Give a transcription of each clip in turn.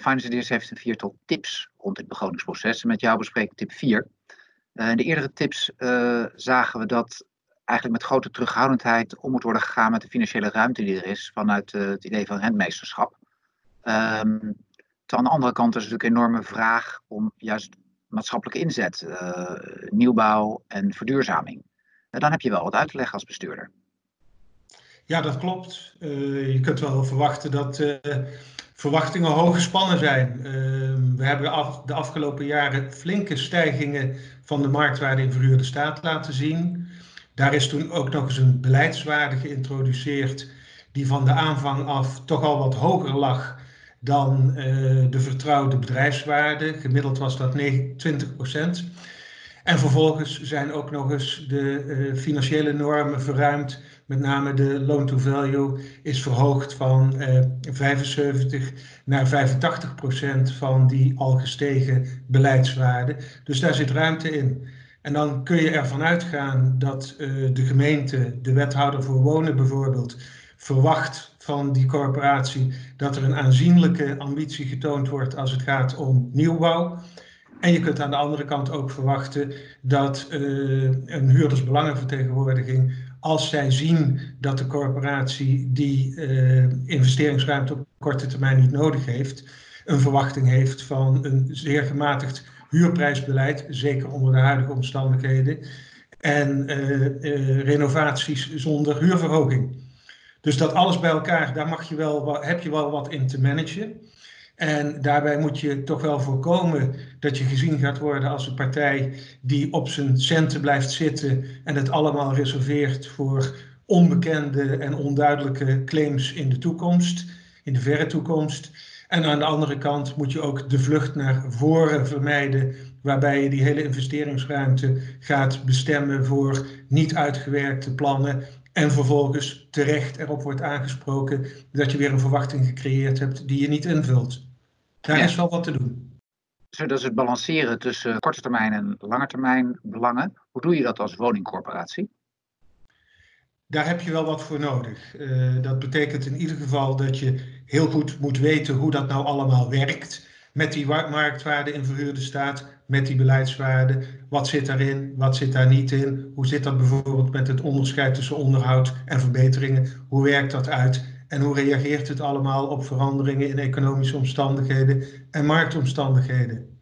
Finance Ideas heeft een viertal tips rond dit begrotingsproces. En met jou bespreek ik tip 4. Uh, in de eerdere tips uh, zagen we dat eigenlijk met grote terughoudendheid om moet worden gegaan met de financiële ruimte die er is vanuit het idee van rentmeesterschap. Um, aan de andere kant is het natuurlijk een enorme vraag om juist maatschappelijke inzet, nieuwbouw en verduurzaming. dan heb je wel wat uit te leggen als bestuurder. Ja, dat klopt. je kunt wel verwachten dat verwachtingen hoog gespannen zijn. Uh, we hebben de afgelopen jaren flinke stijgingen van de marktwaarde in verhuurde staat laten zien. Daar is toen ook nog eens een beleidswaarde geïntroduceerd die van de aanvang af toch al wat hoger lag dan uh, de vertrouwde bedrijfswaarde. Gemiddeld was dat 20 procent. En vervolgens zijn ook nog eens de uh, financiële normen verruimd met name de loan to value is verhoogd van eh, 75 naar 85 procent van die al gestegen beleidswaarde. Dus daar zit ruimte in. En dan kun je ervan uitgaan dat uh, de gemeente, de wethouder voor wonen bijvoorbeeld, verwacht van die corporatie dat er een aanzienlijke ambitie getoond wordt als het gaat om nieuwbouw. En je kunt aan de andere kant ook verwachten dat uh, een huurdersbelangenvertegenwoordiging als zij zien dat de corporatie die uh, investeringsruimte op korte termijn niet nodig heeft, een verwachting heeft van een zeer gematigd huurprijsbeleid, zeker onder de huidige omstandigheden, en uh, renovaties zonder huurverhoging. Dus dat alles bij elkaar, daar mag je wel, heb je wel wat in te managen. En daarbij moet je toch wel voorkomen dat je gezien gaat worden als een partij die op zijn centen blijft zitten en het allemaal reserveert voor onbekende en onduidelijke claims in de toekomst, in de verre toekomst. En aan de andere kant moet je ook de vlucht naar voren vermijden, waarbij je die hele investeringsruimte gaat bestemmen voor niet uitgewerkte plannen. En vervolgens terecht erop wordt aangesproken dat je weer een verwachting gecreëerd hebt die je niet invult. Daar ja. is wel wat te doen. Dat is het balanceren tussen korte termijn en lange termijn belangen. Hoe doe je dat als woningcorporatie? Daar heb je wel wat voor nodig. Uh, dat betekent in ieder geval dat je heel goed moet weten hoe dat nou allemaal werkt. Met die marktwaarde in verhuurde staat, met die beleidswaarde. Wat zit daarin, wat zit daar niet in? Hoe zit dat bijvoorbeeld met het onderscheid tussen onderhoud en verbeteringen? Hoe werkt dat uit? En hoe reageert het allemaal op veranderingen in economische omstandigheden en marktomstandigheden?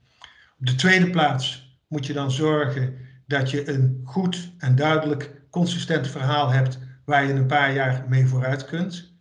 Op de tweede plaats moet je dan zorgen dat je een goed en duidelijk consistent verhaal hebt waar je een paar jaar mee vooruit kunt.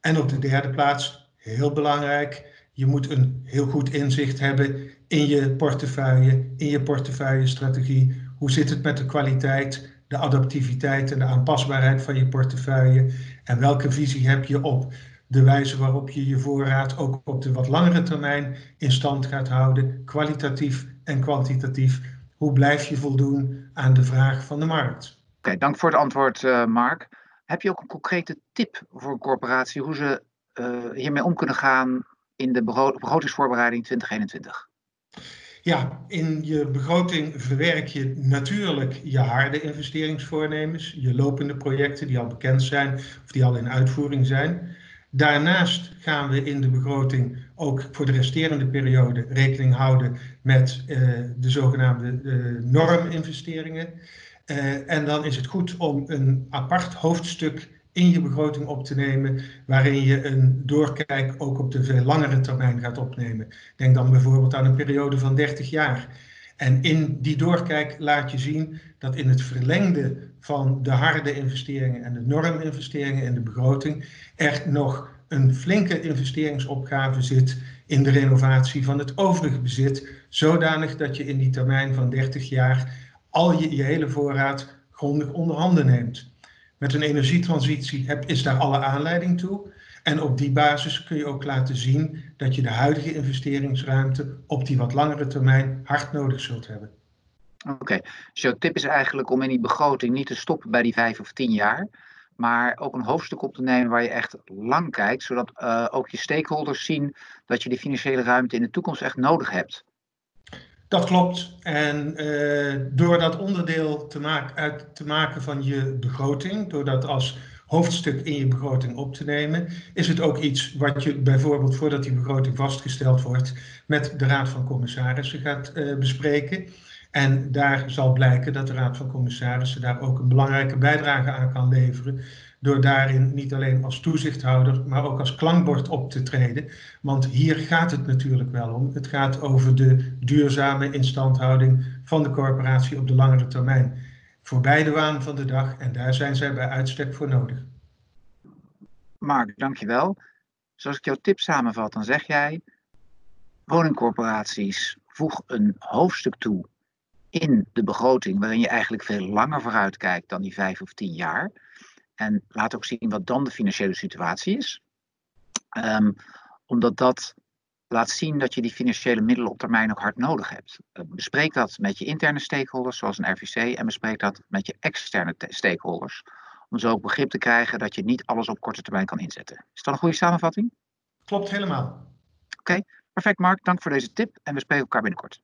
En op de derde plaats, heel belangrijk, je moet een heel goed inzicht hebben in je portefeuille, in je portefeuillestrategie. Hoe zit het met de kwaliteit, de adaptiviteit en de aanpasbaarheid van je portefeuille? En welke visie heb je op de wijze waarop je je voorraad ook op de wat langere termijn in stand gaat houden, kwalitatief en kwantitatief? Hoe blijf je voldoen aan de vraag van de markt? Oké, dank voor het antwoord, uh, Mark. Heb je ook een concrete tip voor een corporatie hoe ze uh, hiermee om kunnen gaan in de begrotingsvoorbereiding 2021? Ja, in je begroting verwerk je natuurlijk je harde investeringsvoornemens, je lopende projecten die al bekend zijn of die al in uitvoering zijn. Daarnaast gaan we in de begroting ook voor de resterende periode rekening houden met uh, de zogenaamde uh, norminvesteringen. Uh, en dan is het goed om een apart hoofdstuk in je begroting op te nemen, waarin je een doorkijk ook op de veel langere termijn gaat opnemen. Denk dan bijvoorbeeld aan een periode van 30 jaar. En in die doorkijk laat je zien dat in het verlengde van de harde investeringen en de norminvesteringen in de begroting er nog een flinke investeringsopgave zit in de renovatie van het overige bezit, zodanig dat je in die termijn van 30 jaar al je, je hele voorraad grondig onder handen neemt. Met een energietransitie is daar alle aanleiding toe. En op die basis kun je ook laten zien dat je de huidige investeringsruimte op die wat langere termijn hard nodig zult hebben. Oké, dus jouw tip is eigenlijk om in die begroting niet te stoppen bij die vijf of tien jaar, maar ook een hoofdstuk op te nemen waar je echt lang kijkt, zodat uh, ook je stakeholders zien dat je die financiële ruimte in de toekomst echt nodig hebt. Dat klopt. En uh, door dat onderdeel te, maken, uit te maken van je begroting, door dat als hoofdstuk in je begroting op te nemen. Is het ook iets wat je bijvoorbeeld voordat die begroting vastgesteld wordt met de Raad van Commissarissen gaat uh, bespreken? En daar zal blijken dat de Raad van Commissarissen daar ook een belangrijke bijdrage aan kan leveren. Door daarin niet alleen als toezichthouder, maar ook als klankbord op te treden. Want hier gaat het natuurlijk wel om. Het gaat over de duurzame instandhouding van de corporatie op de langere termijn. Voorbij de waan van de dag en daar zijn zij bij uitstek voor nodig. Mark, dankjewel. Zoals ik jouw tip samenvat, dan zeg jij: woningcorporaties voeg een hoofdstuk toe in de begroting waarin je eigenlijk veel langer vooruit kijkt dan die vijf of tien jaar. En laat ook zien wat dan de financiële situatie is. Um, omdat dat laat zien dat je die financiële middelen op termijn ook hard nodig hebt. Uh, bespreek dat met je interne stakeholders, zoals een RVC, en bespreek dat met je externe stakeholders. Om zo ook begrip te krijgen dat je niet alles op korte termijn kan inzetten. Is dat een goede samenvatting? Klopt helemaal. Oké, okay, perfect Mark. Dank voor deze tip en we spreken elkaar binnenkort.